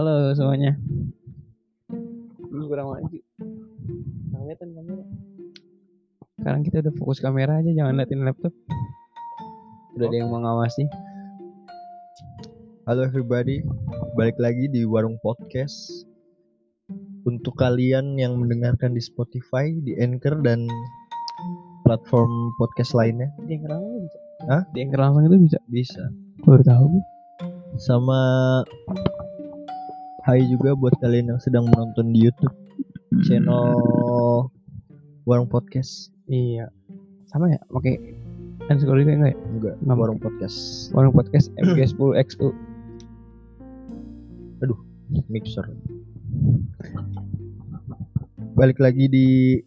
Halo semuanya. Ini kurang maju. Nggak kelihatan kamera. Sekarang kita udah fokus kamera aja, jangan liatin laptop. Udah ada yang mengawasi. Halo everybody, balik lagi di Warung Podcast. Untuk kalian yang mendengarkan di Spotify, di Anchor dan platform podcast lainnya Di yang langsung bisa. Hah? Di yang langsung itu bisa. bisa. Baru tahu. gue. Sama Hai juga buat kalian yang sedang menonton di YouTube channel Warung Podcast. Iya. Sama ya, pakai underscore juga enggak ya? Enggak, Nggak Warung Podcast Warung podcast MG10XU. Mixer. Balik lagi di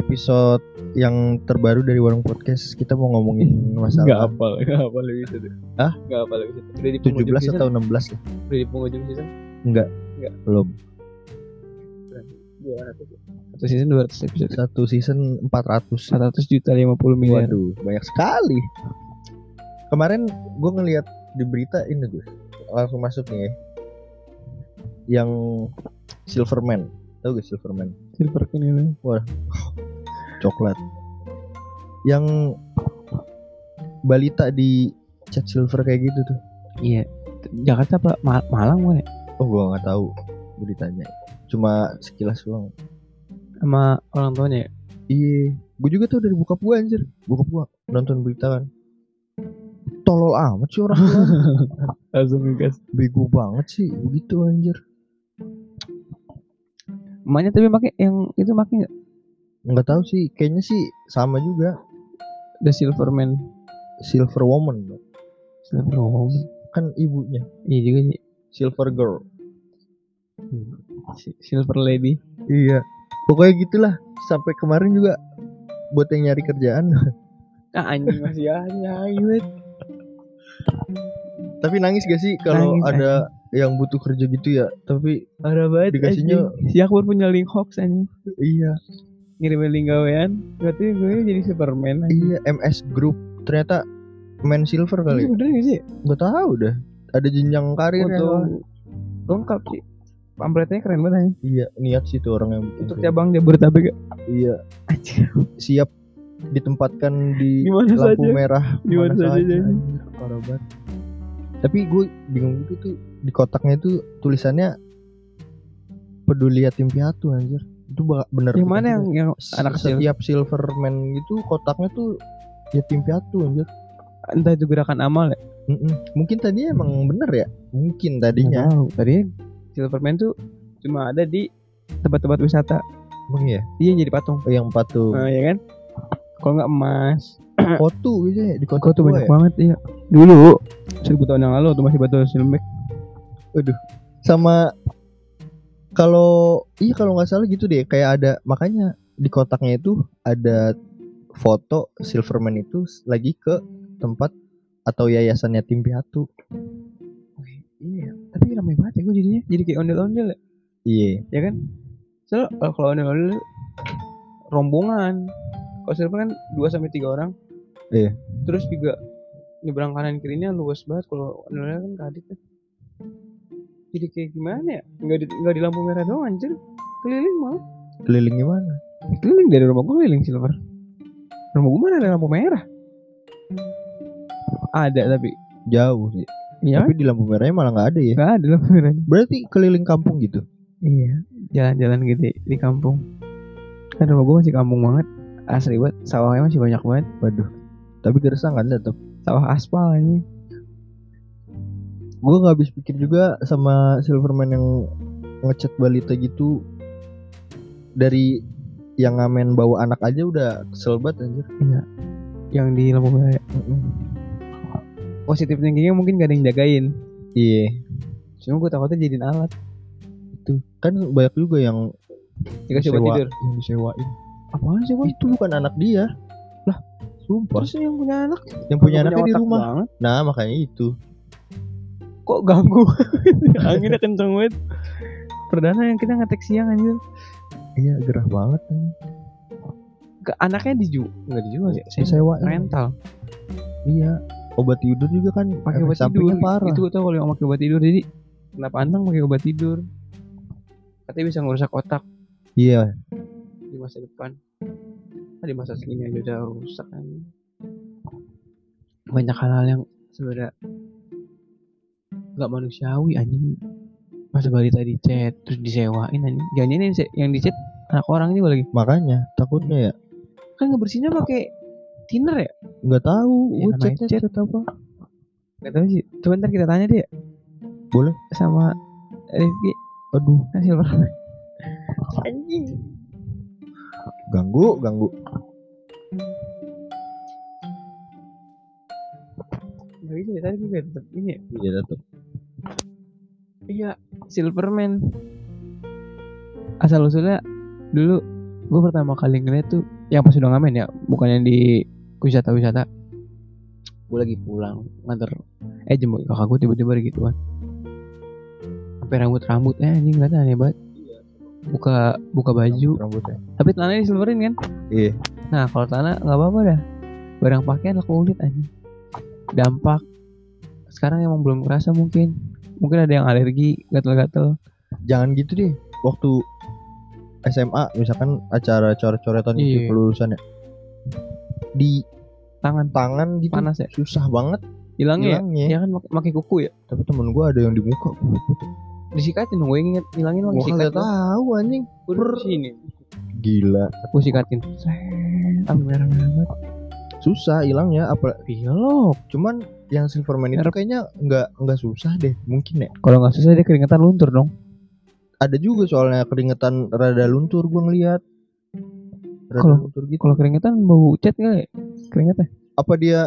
episode yang terbaru dari Warung Podcast. Kita mau ngomongin masalah hafal, enggak hafal lebih itu. Hah? Enggak hafal lebih itu. Udah di penghujung 17 season? atau 16 lah. Udah di penghujung season? Enggak. Enggak. Belum. 200. Satu season 200 episode. Satu season 400. 400 juta 50 miliar. Waduh, banyak sekali. Kemarin gue ngeliat di berita ini gue langsung masuk nih ya. Yang Silverman. Tahu gak Silverman? Silver ini. Coklat. Yang balita di cat silver kayak gitu tuh. Iya. Jakarta apa Ma- Malang ya? Oh, gue nggak tahu beritanya. Cuma sekilas doang. Sama orang tuanya ya? Iya, gue juga tuh dari bokap gue anjir. Bokap gue nonton berita kan. Tolol amat sih orang. Langsung ngegas. Bego banget sih begitu anjir. Emaknya tapi pakai yang itu pakai nggak? Nggak tahu sih, kayaknya sih sama juga. The Silverman. Silver Woman. Silver Woman. kan ibunya. Iya juga sih. Silver Girl. Si- Silver Lady. Iya. Pokoknya gitulah. Sampai kemarin juga buat yang nyari kerjaan. Ah anjing masih wet. Tapi nangis gak sih kalau ada yang butuh kerja gitu ya? Tapi Parah banget Dikasihnya- anjing. Si Akbar punya link hoax anjing. iya, Ngirim link gawean. Berarti gue jadi Superman anjing. iya MS Group ternyata Man Silver Ini kali. bener gak sih? Gak tahu dah. Ada jenjang karir Foto lengkap sih. Pamfletnya keren banget anjing. Iya, niat sih tuh orang yang bikin. Untuk cabang Jabodetabek gitu. Iya, siap ditempatkan di Di mana lampu saja. merah Di mana saja, anjir, parah banget. Tapi gue bingung gitu tuh di kotaknya itu tulisannya peduli yatim piatu anjir. Itu bener. Yang mana yang yang anak kecil? setiap Silverman gitu kotaknya tuh yatim piatu anjir. Entah itu gerakan amal ya? Mm-mm. Mungkin tadinya emang bener ya? Mungkin tadinya. Nggak tahu. Tadinya Silverman tuh cuma ada di tempat-tempat wisata. Emang iya. Dia jadi patung. Oh, yang patung. Nah, ya kan? Kalau nggak emas, Kotu biasanya di kota tua banyak ya? banget iya. Dulu seribu tahun yang lalu tuh masih batu silmek. sama kalau iya kalau nggak salah gitu deh kayak ada makanya di kotaknya itu ada foto Silverman itu lagi ke tempat atau yayasan yatim piatu Iya, tapi ramai banget ya gue jadinya. Jadi kayak ondel-ondel ya, iya ya kan? Soalnya eh, kalau ondel-ondel rombongan. Kalau Silver kan 2 sampai 3 orang. Iya. Terus juga nyebrang kanan kirinya luas banget kalau ondel-ondel kan kadit kan. Jadi kayak gimana ya? Nggak di, nggak di lampu merah doang anjir. Keliling malah. keliling gimana Keliling dari rumah gue keliling Silver. Rumah gue mana ada lampu merah? Ada tapi jauh sih Iya tapi di lampu merahnya malah nggak ada ya nggak ada lampu merah. berarti keliling kampung gitu Iya, jalan-jalan gede di kampung. Kan rumah gue masih kampung banget. Asli banget, sawahnya masih banyak banget. waduh tapi gersang kan tetap Sawah aspal ini. gue nggak habis pikir juga sama Silverman yang ngecat balita gitu dari yang ngamen bawa anak aja udah kesel banget anjir Yang di lampu merah. ya. Positif thinkingnya mungkin gak ada yang jagain. iya Cuma gue takutnya jadiin alat. kan banyak juga yang Dikasih obat disewa- tidur. yang disewain Apaan sih itu bukan anak dia lah sumpah Terus yang punya anak? yang punya anaknya di rumah Banget. nah makanya itu Kok ganggu? Anginnya kenceng banget. Perdana yang kita ngetek siang anjir. iya gerah banget anjir. Ke anaknya dijual, nggak dijual sih. Saya disewain rental. iya obat tidur juga kan Pakai obat tidur. parah. Itu gue tau kalau yang pakai obat tidur. Jadi kena pantang pakai obat tidur? Katanya bisa ngerusak otak. Iya, di masa depan. Ah, di masa segini aja udah rusak kan. Banyak hal-hal yang sebenarnya nggak manusiawi anjing. Masa balita di chat terus disewain anjing. Jangan ini yang di chat anak orang juga lagi? Makanya takutnya ya. Kan ngebersihnya pakai thinner ya nggak tahu Ya, namanya chat chat. chat apa. nggak tahu sih coba ntar kita tanya dia Boleh. sama Rifki Aduh, hasil pertama anjing ganggu, ganggu. bisa ya, tadi gue tetap ini ya Iya tetap. Iya, Silverman. Asal usulnya dulu gue pertama kali ngeliat tuh yang pas udah ngamen ya, bukan yang di wisata-wisata. Gue lagi pulang nganter eh jemput kakak gue tiba-tiba ada gituan. Sampai rambut-rambut eh anjing nggak aneh banget. Buka buka baju, Rambutnya. tapi celananya di silverin kan? Iya. Nah kalau celana nggak apa-apa dah. Barang pakaian lah kulit anjing. Dampak sekarang emang belum kerasa mungkin. Mungkin ada yang alergi, gatel-gatel. Jangan gitu deh. Waktu SMA misalkan acara coret-coretan gitu Iya. kelulusan ya. Di Tangan tangan gitu panas ya. susah banget Hilangnya ya? hilangnya. Ya kan pakai kuku ya. Tapi temen gue ada yang di muka. Disikatin dong, gue inget hilangin Gue sikat. kagak tahu anjing. Di sini. Gila. Gue sikatin. Sampai merah-merah banget. Susah hilangnya apa Pilok. cuman yang Silverman itu kayaknya nggak nggak susah deh mungkin ya Kalau nggak susah dia keringetan luntur dong. ada juga soalnya keringetan rada luntur gua ngeliat Kalau- gitu Kalau keringetan bau cat kali ya? Keringetnya. apa dia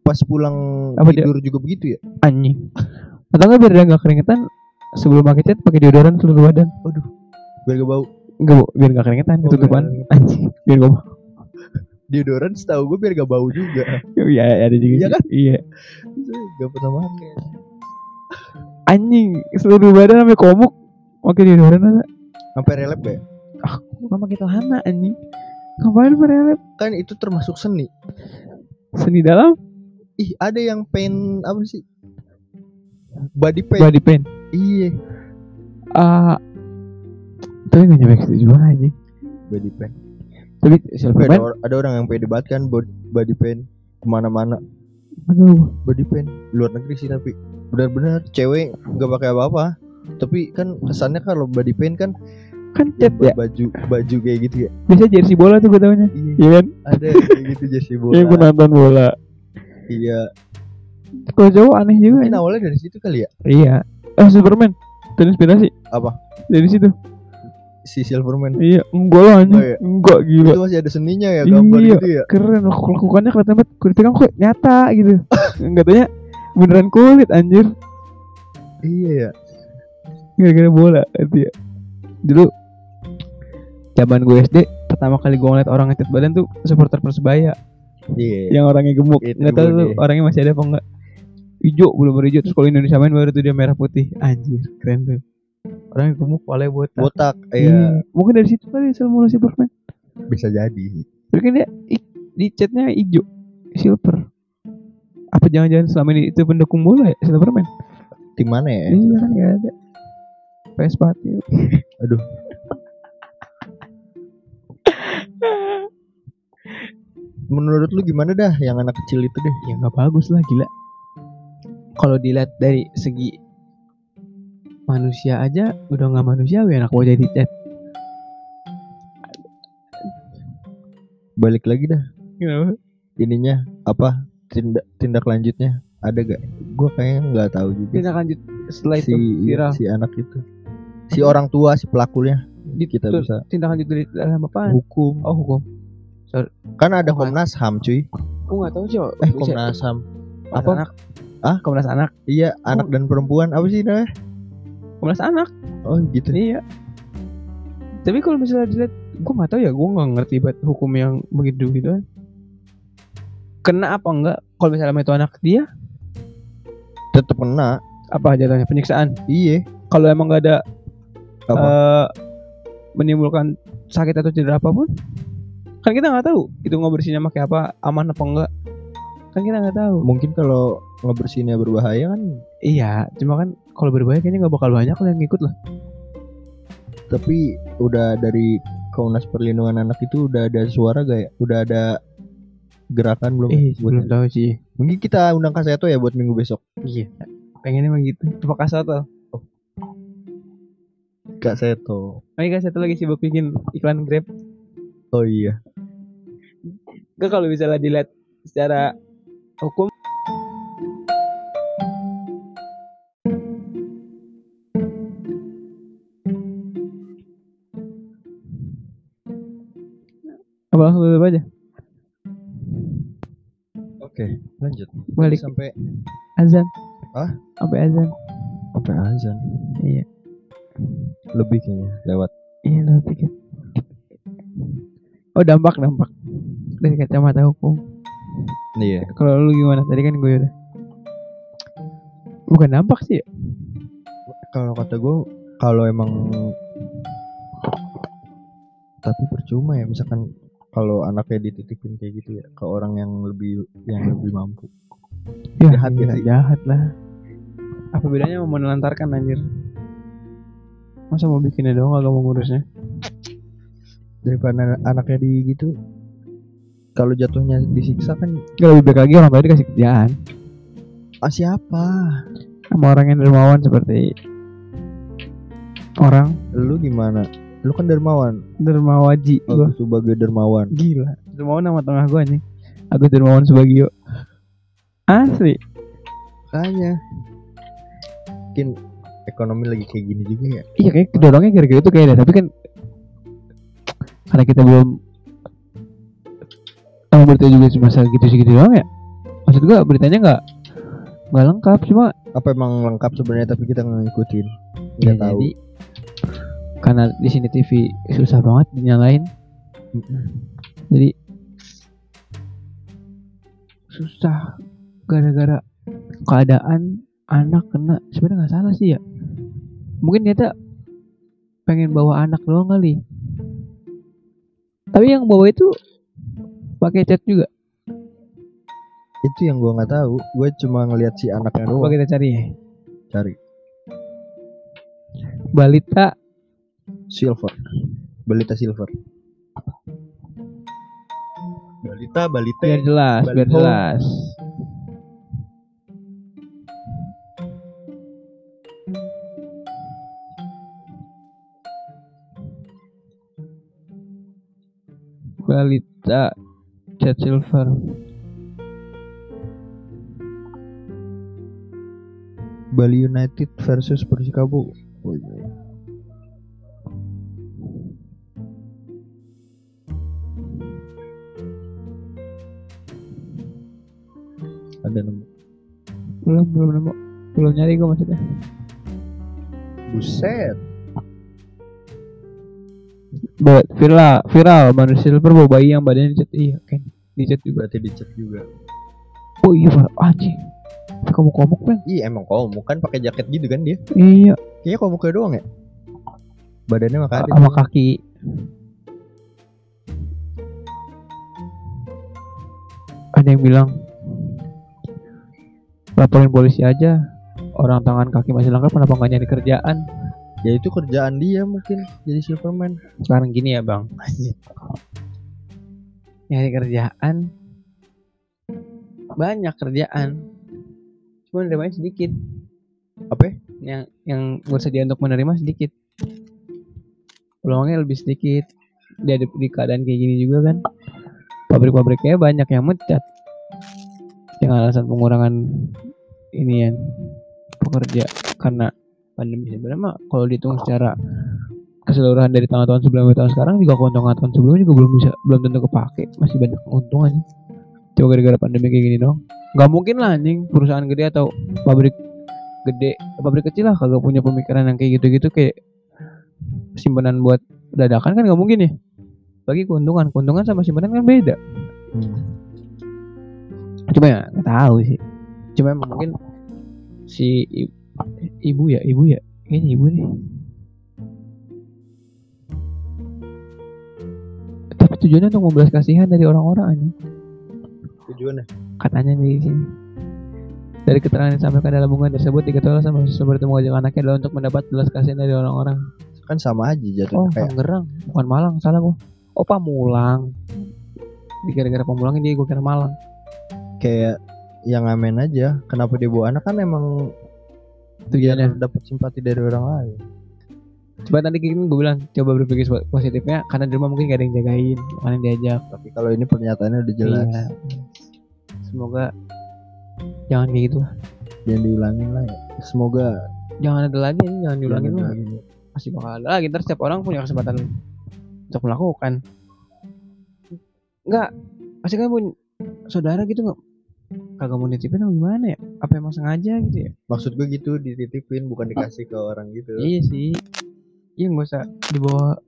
pas pulang Apa dia- tidur juga begitu ya Anjing. Atau nggak biar dia nggak keringetan sebelum pakai cat pakai deodoran seluruh badan. biar gak bau Enggak, biar nggak keringetan Oh, ketutupan. Anjing. Biar gue deodoran setahu gue biar gak bau juga Iya, ada juga. Iya kan? Iya. gak pernah pakai Anjing, seluruh badan sampai komuk pakai deodoran ada. sampai relap gak ya? Bukan pakai celana anjing. Ngapain berelep? kan itu termasuk seni. Seni dalam? Ih ada yang pen apa sih? Body paint body paint. iya. Ah, tapi nggak nyampe situ juga anjing. body paint Tapi Tapi ada, or- ada orang yang pede banget kan bod- body paint ke mana-mana. Aduh, body paint luar negeri sih tapi. Benar-benar cewek nggak pakai apa-apa. Tapi kan kesannya kalau body paint kan kan cat ya. baju baju kayak gitu ya Biasa jersey bola tuh gue taunya. iya Iya kan? ada kayak gitu jersey Iya gue bola nonton bola. iya Kalau cowok aneh juga. ya. awalnya dari situ kali ya Iya. Oh Superman. Terinspirasi. Apa? Dari situ. si Silverman Iya. Enggak lah anjing. Oh, iya. Enggak gila. itu masih ada seninya ya gambar Iya. gitu ya Keren laku lakukannya kelihatan banget. Kulit pegang kok nyata gitu. Enggak tanya beneran kulit anjir. iya ya Gara-gara bola itu ya. Dulu zaman gue SD pertama kali gue ngeliat orang ngecat badan tuh supporter persebaya. Iya. Yang orangnya gemuk. Nggak tahu tuh orangnya masih ada apa enggak hijau belum hijau. Terus kalau Indonesia main baru tuh dia merah putih. Anjir keren tuh. Orangnya gemuk palanya botak. Botak Iya. iya. Mungkin dari situ kali asal mula Superman bisa jadi. Tapi kan dia di catnya hijau silver. Apa jangan-jangan selama ini itu pendukung bola ya Superman di mana ya? Iya kan nggak ada. Vespa aduh menurut lu gimana dah yang anak kecil itu deh? Ya nggak bagus lah gila. Kalau dilihat dari segi manusia aja udah nggak manusiawi anak gua jadi balik lagi dah. Kenapa? ininya apa tindak tindak lanjutnya? Ada gak gue kayaknya nggak tahu juga. Tindak lanjut setelah si itu viral. si anak itu. Si orang tua si pelakunya kita tuh, bisa tindak lanjut dari dalam apaan? hukum Oh hukum. kan ada. Komnas Ham cuy Aku nggak tahu sih. eh Komnas Ham apa? apa Anak. Ah, Komnas anak. iya anak dan perempuan apa sih namanya Komnas anak. oh gitu Iya. Tapi kalau misalnya dilihat, gua nggak tahu ya, gua nggak ngerti banget hukum yang begitu gitu kan. Kena apa enggak? Kalau misalnya itu anak dia, tetep kena apa jatuhnya penyiksaan? iya Kalau emang nggak ada apa eh, menimbulkan sakit atau cedera apa pun, kan kita nggak tahu itu ngebersihinnya pakai apa, aman apa enggak. kan kita nggak tahu Mungkin kalau ngebersihinnya berbahaya kan iya cuma kan kalau berbahaya kayaknya nggak bakal banyak lah yang ngikut lah tapi udah dari Komnas Perlindungan Anak itu udah ada suara gak ya? Udah ada gerakan belum? eh belum tahu sih Mungkin kita undang Kaseto ya buat minggu besok. iya pengennya emang gitu apa kasat Kaseto. Oh iya satu lagi sibuk bikin iklan Grab. Oh iya. Gak kalau misalnya dilihat secara hukum apa langsung tutup aja Oke, lanjut. balik sampai azan Hah? sampai azan sampai azan. iya Lebih kayaknya lewat. iya lah pikir oh dampak dampak dari kacamata hukum Iya. kalau lu gimana tadi kan gue udah bukan dampak sih ya? Kalau kata gue kalau emang tapi percuma ya misalkan kalau anaknya dititipin kayak gitu ya ke orang yang lebih yang lebih mampu. Ya, Jahat sih? jahat lah. Apa bedanya mau menelantarkan anjir? Masa mau bikinnya doang agak mau ngurusnya? Daripada anaknya di gitu kalau jatuhnya disiksa kan Gak lebih baik lagi orang tua dikasih kerjaan ah siapa? sama orang yang dermawan seperti orang Lu gimana? Lu kan dermawan. dermawaji gua Aku sebagai dermawan. gila dermawan nama tengah gua nih Agus Dermawan Subagio asli Kayaknya mungkin ekonomi lagi kayak gini juga ya. iya kayak kedorongnya gara-gara itu kayak deh tapi kan karena kita belum tahu berita juga cuma segitu segitu doang ya maksud gua beritanya nggak nggak lengkap cuma Apa emang lengkap sebenarnya tapi kita nggak ngikutin? Ya, Nggak tahu. jadi karena di sini TV susah banget dinyalain. Jadi susah gara-gara keadaan anak kena sebenarnya nggak salah sih ya. Mungkin dia pengen bawa anak doang kali. Tapi yang bawa itu pakai cat juga. Itu yang gua nggak tahu. Gue cuma ngelihat si anaknya Coba doang. kita cari ya. Cari Balita silver. Balita silver. Balita, balita. biar jelas, biar Baliho. jelas. Balita Cat Silver Bali United versus Persikabo. Oh, iya. Ada nemu. belum belum nemu belum nyari gue maksudnya Buset. Viral viral. Bandar Silver bawa bayi yang badannya dicat. Iya kan? Dicat juga. Berarti dicek juga. oh iya Pak. anjing. Kamu komuk kan Iya emang komuk. Kan pakai jaket gitu kan dia. iya. Kayaknya komuknya doang ya. Badannya mah ada. sama kaki. Ada yang bilang laporin polisi aja. Orang tangan kaki masih lengkap kenapa nggak nyari kerjaan Ya itu kerjaan dia mungkin jadi Silverman. sekarang gini ya bang. Nyari kerjaan. Banyak kerjaan. Cuma nerimanya sedikit. Apa? ya? yang yang bersedia untuk menerima sedikit. Peluangnya lebih sedikit. Dia di, di keadaan kayak gini juga kan? Pabrik-pabriknya banyak yang mecat. Dengan alasan pengurangan inian pekerja. Karena pandemi sebenarnya mah kalau dihitung secara keseluruhan dari tahun-tahun sebelumnya tahun sekarang juga keuntungan tahun sebelumnya juga belum bisa belum tentu kepake. Masih banyak keuntungan coba gara-gara pandemi kayak gini dong nggak mungkin lah anjing. Perusahaan gede atau pabrik gede pabrik kecil lah kagak punya pemikiran yang kayak gitu-gitu kayak simpanan buat dadakan kan nggak mungkin ya. Bagi keuntungan keuntungan sama simpanan kan beda. Hmm. cuma ya nggak tahu sih. Cuma emang mungkin si ibu ya ibu ya. Kayaknya ibu nih. Tapi tujuannya untuk membelas kasihan dari orang-orang aja Tujuannya? Katanya di sini. Dari keterangan yang disampaikan dalam hubungan tersebut diketahui sama bertemu mengajak anaknya adalah untuk mendapat belas kasihan dari orang-orang. Kan sama aja oh jatuhnya kayak Tangerang. Bukan Malang salah gua. Oh Pamulang. Di gara-gara Pamulangnya dia gua kira Malang. Kayak yang ngamen aja kenapa dia bawa anak? Kan emang tujuannya dapat simpati dari orang lain. Coba nanti gini gue bilang coba berpikir positifnya karena di rumah mungkin gak ada yang jagain makanya diajak. Tapi kalau ini pernyataannya udah jelas. Iya. semoga jangan kayak gitu lah. Jangan diulangin lah ya. Semoga jangan ada lagi ini jangan diulangin jangan lah. diulangin. masih bakal ada lagi ntar setiap orang punya kesempatan untuk melakukan. Enggak pasti kan pun saudara gitu nggak kagak mau nitipin atau gimana ya? Apa emang sengaja gitu ya? Maksud gue gitu dititipin bukan dikasih ke orang gitu. Iya sih. Iya nggak usah dibawa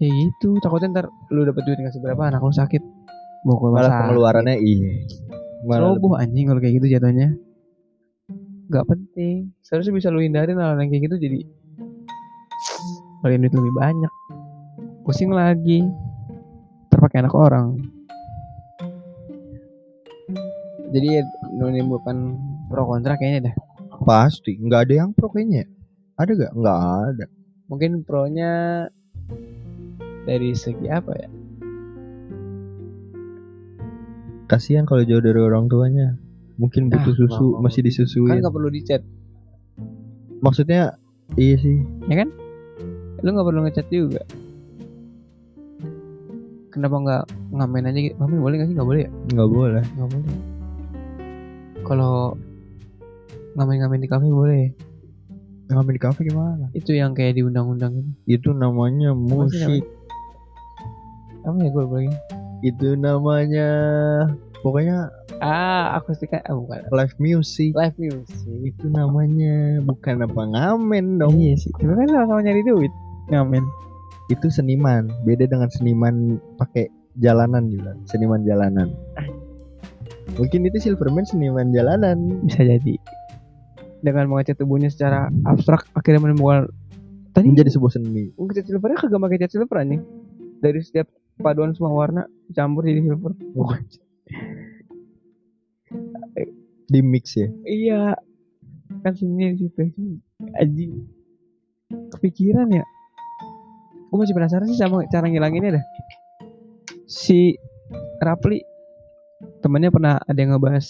kayak gitu. Takutnya ntar lu dapet duit nggak seberapa anak lu sakit. Bawa ke rumah malah sakit. pengeluarannya iya. Malah Ceroboh anjing kalau kayak gitu jatuhnya. Gak penting. Seharusnya bisa lu hindarin hal yang kayak gitu jadi Kalian duit lebih banyak. Pusing lagi. Terpakai anak orang Jadi ya menimbulkan pro kontra kayaknya dah pasti. Nggak ada yang pro kayaknya. Ada gak nggak ada. Mungkin pronya Dari segi apa ya? Kasihan kalau jauh dari orang tuanya. Mungkin butuh Ah, susu mau- masih Kan disusuin gak perlu dicat maksudnya iya sih. Lu gak perlu ngechat juga. Kenapa gak ngamen aja? Gitu Ngamen boleh gak sih? Gak boleh ya? nggak boleh. Nggak boleh kalau ngamen-ngamen di kafe boleh. Ngamen di kafe gimana? Itu yang kayak di undang-undang itu. Itu namanya sih musik. apa ya gue lagi? Itu namanya pokoknya ah akustika ah bukan. Live music. Live music. Itu namanya bukan apa ngamen dong. Iya sih tapi kan sama-sama nyari duit. Ngamen. Itu seniman beda dengan seniman pakai jalanan juga seniman jalanan mungkin itu Silverman seniman jalanan bisa jadi dengan mengecat tubuhnya secara abstrak akhirnya menemukan tadi menjadi sebuah seni ngecat silvernya kagak pakai cat silver anjing dari setiap paduan semua warna campur jadi silver di mix ya Iya. Kan seninya di situ. Anjing. Kepikiran ya. Gue masih penasaran sih sama cara ngilanginnya dah. Si Rapli temennya pernah ada yang ngebahas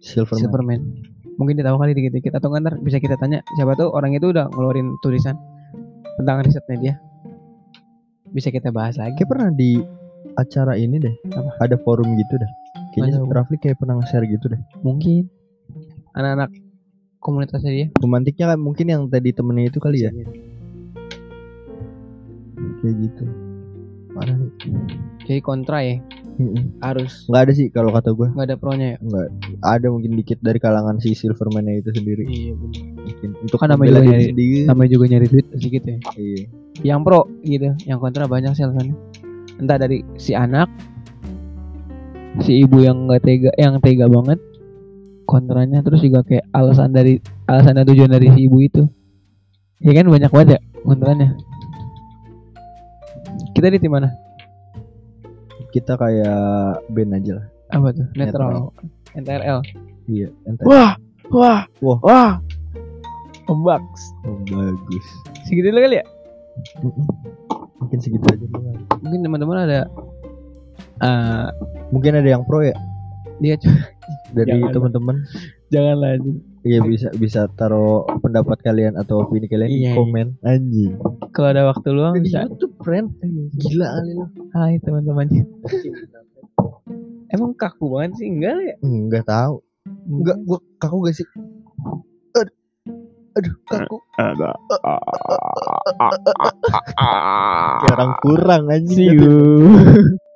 Silverman Superman. Mungkin dia tahu kali dikit-dikit atau nggak ntar bisa kita tanya siapa tahu orang itu udah ngeluarin tulisan tentang risetnya dia. Bisa kita bahas lagi. kayak pernah di acara ini deh Apa? ada forum gitu dah kayaknya. Rafli kayak pernah nge-share gitu deh Mungkin anak-anak komunitasnya dia. romantiknya kan mungkin yang tadi temennya itu kali ya jadi. kayak gitu parah nih Jadi kontra ya. Harus. Nggak ada sih kalau kata gue nggak ada pronya ya. nggak. Ada mungkin dikit dari kalangan si Silverman itu sendiri. Iya benar. mungkin. Untuk Kan namanya juga nyari- sendiri. namanya juga nyari duit sedikit ya. Iya. Yang pro gitu. Yang kontra banyak sih alasannya. Entah dari si anak si ibu yang nggak tega yang tega banget kontranya. Terus juga kayak alasan dari alasan dan tujuan dari si ibu itu. Ya kan? Banyak banget ya kontranya. Kita di tim mana kita kayak band aja lah. Apa tuh? Netral. NTRL iya ente wah wah Wah. wah. Ombaks oh, bagus segitu dulu kali ya? Mungkin segitu aja dulu. mungkin teman-teman ada eh mungkin ada yang pro ya? Dia dari teman-teman. Jangan lagi Iya bisa bisa taruh pendapat kalian atau opini kalian di Iya, iya. komen. Anjing. kalau ada waktu luang bisa. YouTube friend. Gila kali lu. Hai teman-temannya. Emang kaku banget sih enggak ya? Enggak tahu. Enggak gua kaku gak sih? Aduh. Aduh, kaku. Ada. Kayak orang kurang anjing. You.